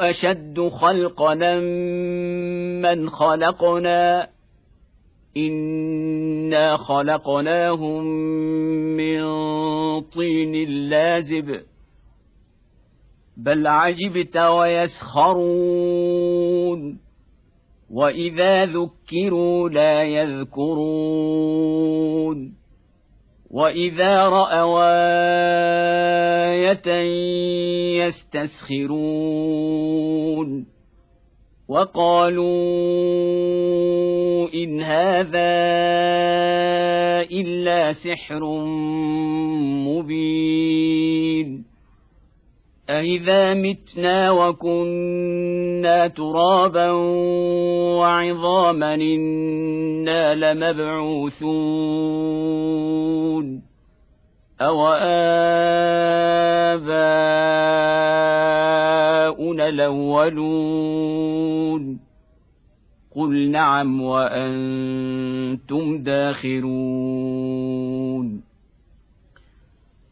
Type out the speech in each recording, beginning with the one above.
أشد خلقنا من خلقنا. إنا خلقناهم من طين لازب. بل عجبت ويسخرون. وإذا ذكروا لا يذكرون. واذا راوا إيه يستسخرون وقالوا ان هذا الا سحر مبين أإذا متنا وكنا ترابا وعظاما إنا لمبعوثون أو آباؤنا الأولون قل نعم وأنتم داخرون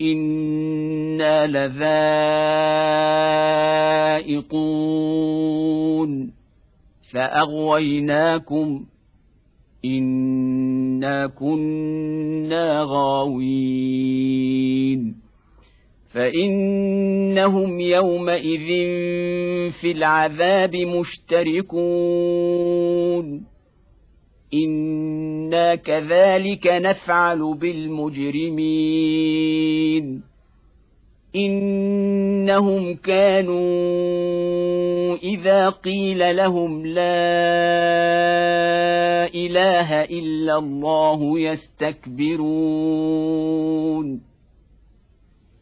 أنا لذائقون فاغويناكم انا كنا غاوين فانهم يومئذ في العذاب مشتركون أنا كذلك نفعل بالمجرمين انهم كانوا اذا قيل لهم لا اله الا الله يستكبرون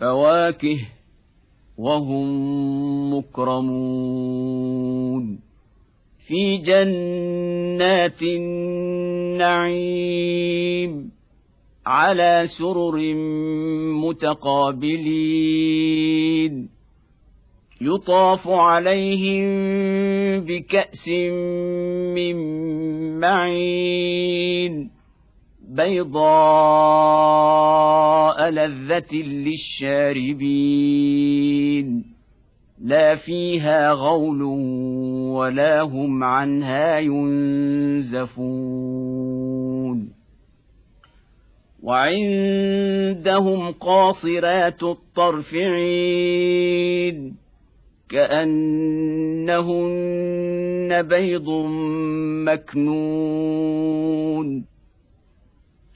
فواكه وهم مكرمون في جنات النعيم على سرر متقابلين يطاف عليهم بكأس من معين بيضاء لذة للشاربين. لا فيها غول ولا هم عنها ينزفون. وعندهم قاصرات الطرف عين كأنهن بيض مكنون.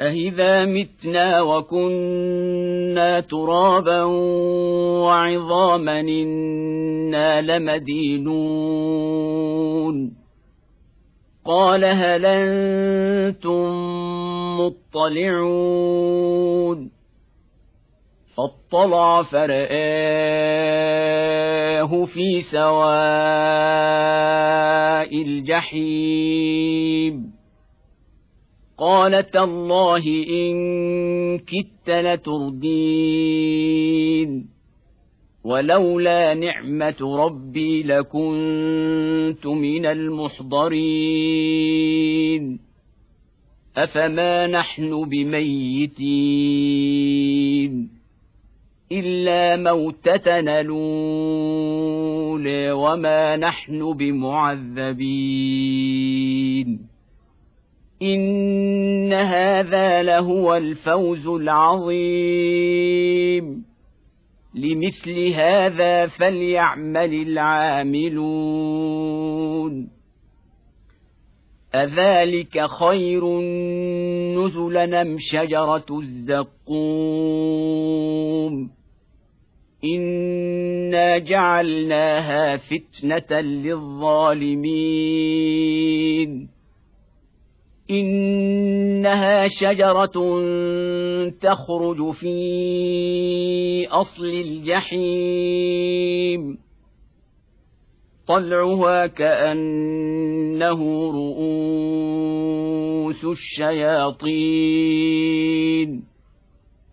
أهذا متنا وكنا ترابا وعظاما إنا لمدينون قال هل أنتم مطلعون فاطلع فرآه في سواء الجحيم قال تالله إن كدت لتردين. ولولا نعمة ربي لكنت من المحضرين. أفما نحن بميتين؟ إلا موتتنا الأولى وما نحن بمعذبين. إن هذا لهو الفوز العظيم. لمثل هذا فليعمل العاملون. أذلك خير نزلا أم شجرة الزقوم. أنا جعلناها فتنه للظالمين. إنها شجرة تخرج في أصل الجحيم. طلعها كأنه رؤوس الشياطين.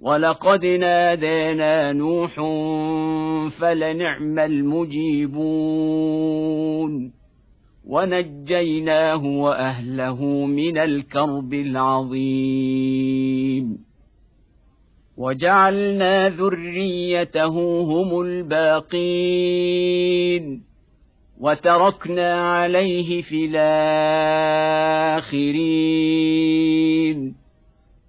ولقد نادانا نوح فلنعم المجيبون. ونجيناه وأهله من الكرب العظيم. وجعلنا ذريته هم الباقين. وتركنا عليه في الآخرين.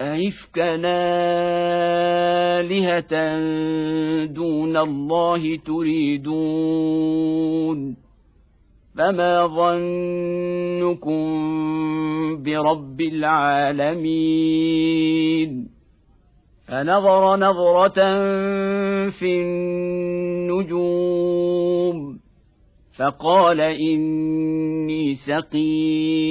أئفكا آلهة دون الله تريدون؟ فما ظنكم برب العالمين؟ فنظر نظرة في النجوم فقال إني سقيم.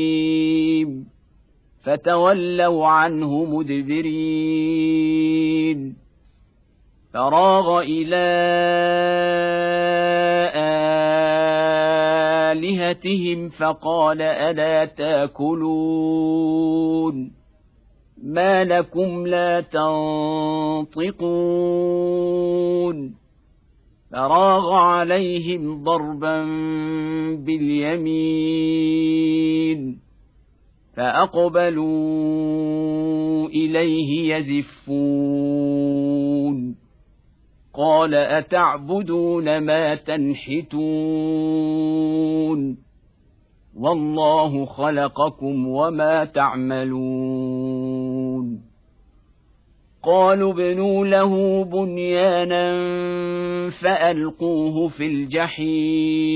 فتولوا عنه مدبرين. فراغ إلى آلهتهم فقال ألا تأكلون؟ ما لكم لا تنطقون. فراغ عليهم ضربا باليمين. فأقبلوا إليه يزفون. قال أتعبدون ما تنحتون؟ والله خلقكم وما تعملون. قالوا ابنوا له بنيانا فألقوه في الجحيم.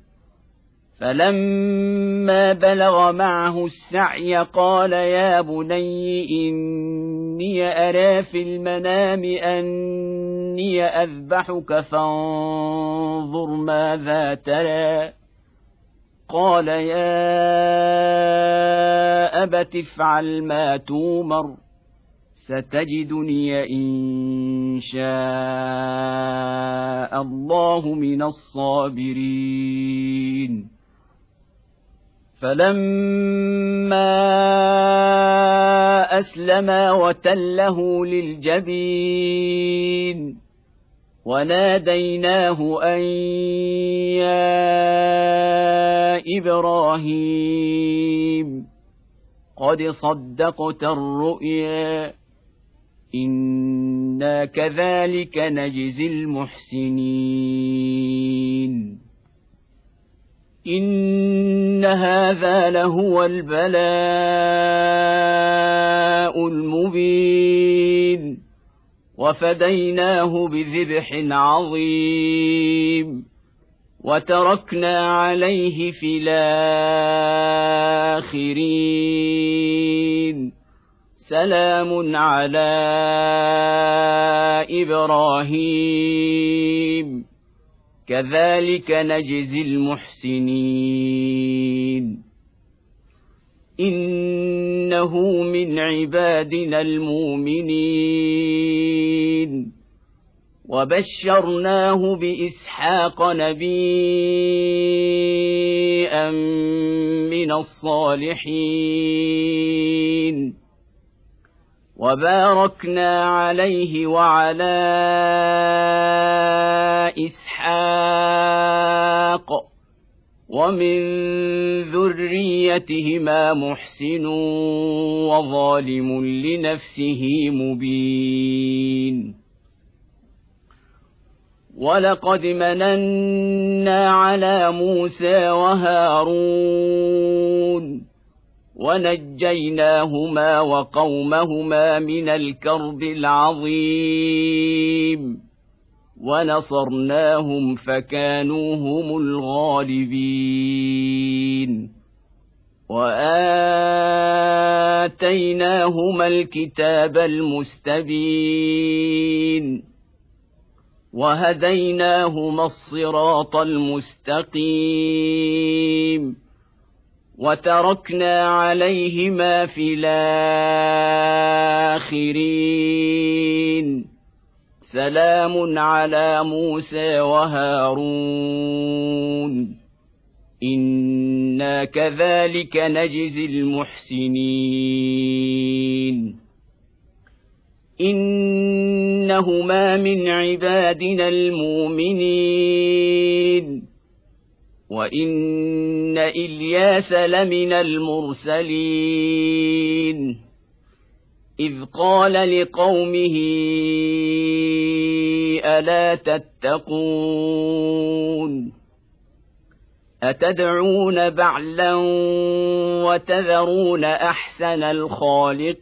فلما بلغ معه السعي قال يا بني إني أرى في المنام أني أذبحك فانظر ماذا ترى. قال يا أبت افعل ما تومر ستجدني إن شاء الله من الصابرين. فلما اسلما وتله للجبين وناديناه ان يا إبراهيم قد صدقت الرؤيا أنا كذلك نجزي المحسنين ان هذا لهو البلاء المبين وفديناه بذبح عظيم وتركنا عليه في الاخرين سلام على إبراهيم كذلك نجزي المحسنين. إنه من عبادنا المؤمنين. وبشرناه بإسحاق نبيا من الصالحين. وباركنا عليه وعلى إسحاق ومن ذريتهما محسن وظالم لنفسه مبين. ولقد مننا على موسى وهارون ونجيناهما وقومهما من الكرب العظيم. ونصرناهم فكانوا هم الغالبين. وآتيناهما الكتاب المستبين. وهديناهما الصراط المستقيم. وتركنا عليهما في الآخرين. سلام على موسى وهارون. إنا كذلك نجزي المحسنين. إنهما من عبادنا المؤمنين. وان الياس لمن المرسلين اذ قال لقومه الا تتقون اتدعون بعلا وتذرون احسن الخالقين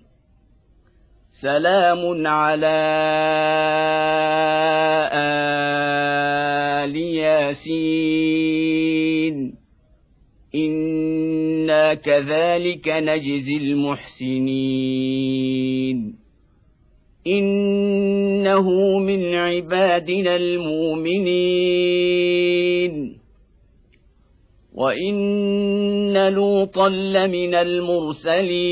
سلام على آل ياسين. إنا كذلك نجزي المحسنين. إنه من عبادنا المؤمنين. وإن لوطا لمن المرسلين.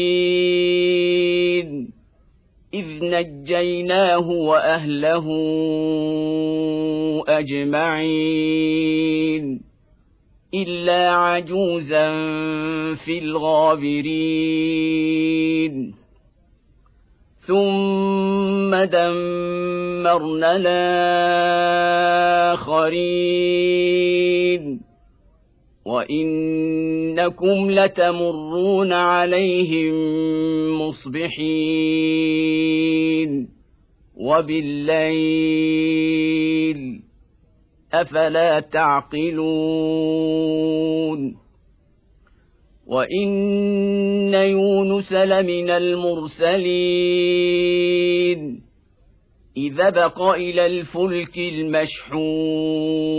إذ نجيناه وأهله أجمعين إلا عجوزا في الغابرين. ثم دمرنا الآخرين. وانكم لتمرون عليهم مصبحين وبالليل افلا تعقلون وان يونس لمن المرسلين اذا بق إلى الفلك المشحون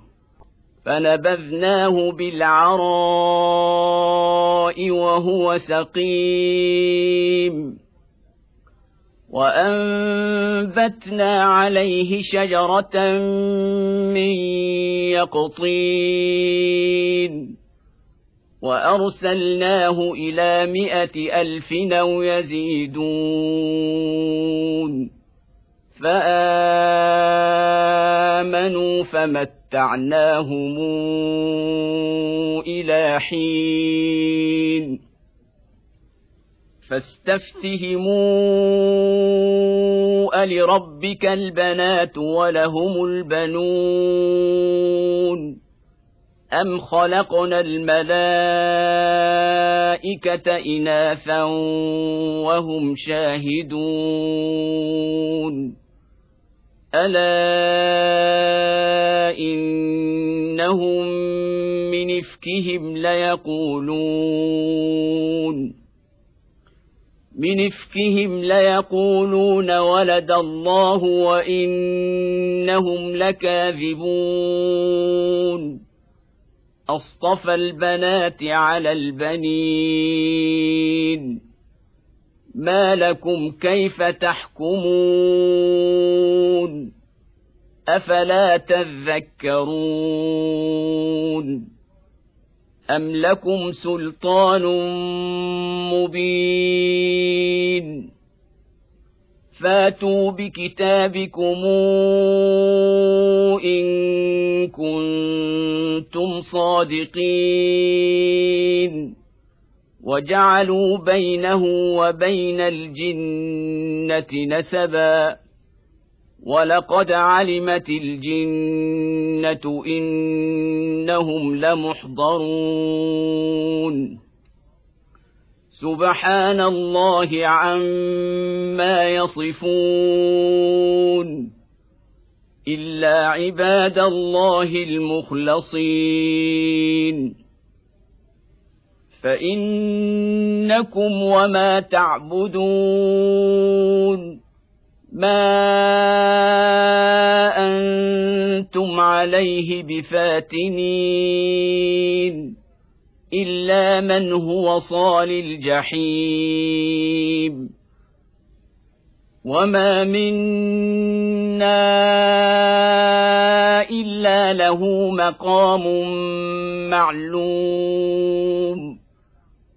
فنبذناه بالعراء وهو سقيم. وأنبتنا عليه شجرة من يقطين. وأرسلناه إلى مائه ألف أو يزيدون. فآمنوا فمتعناهم إلى حين فاستفتهموا الربك البنات ولهم البنون ام خلقنا الملائكه اناثا وهم شاهدون ألا إنهم من إفكهم ليقولون من إفكهم ليقولون ولد الله وإنهم لكاذبون أصطفى البنات على البنين ما لكم كيف تحكمون افلا تذكرون ام لكم سلطان مبين فاتوا بكتابكم ان كنتم صادقين وجعلوا بينه وبين الجنة نسبا. ولقد علمت الجنة إنهم لمحضرون. سبحان الله عما يصفون. إلا عباد الله المخلصين. فإنكم وما تعبدون ما أنتم عليه بفاتنين إلا من هو صال الجحيم وما منا إلا له مقام معلوم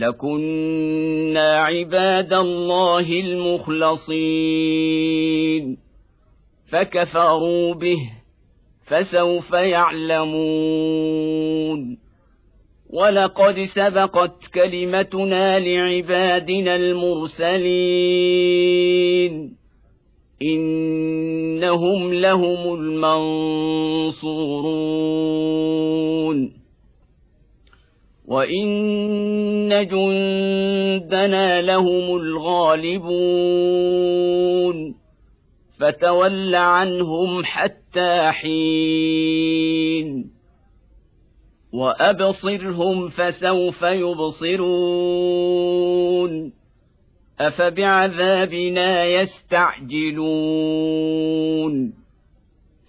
لكنا عباد الله المخلصين فكفروا به فسوف يعلمون ولقد سبقت كلمتنا لعبادنا المرسلين انهم لهم المنصورون وان جندنا لهم الغالبون فتول عنهم حتى حين وابصرهم فسوف يبصرون افبعذابنا يستعجلون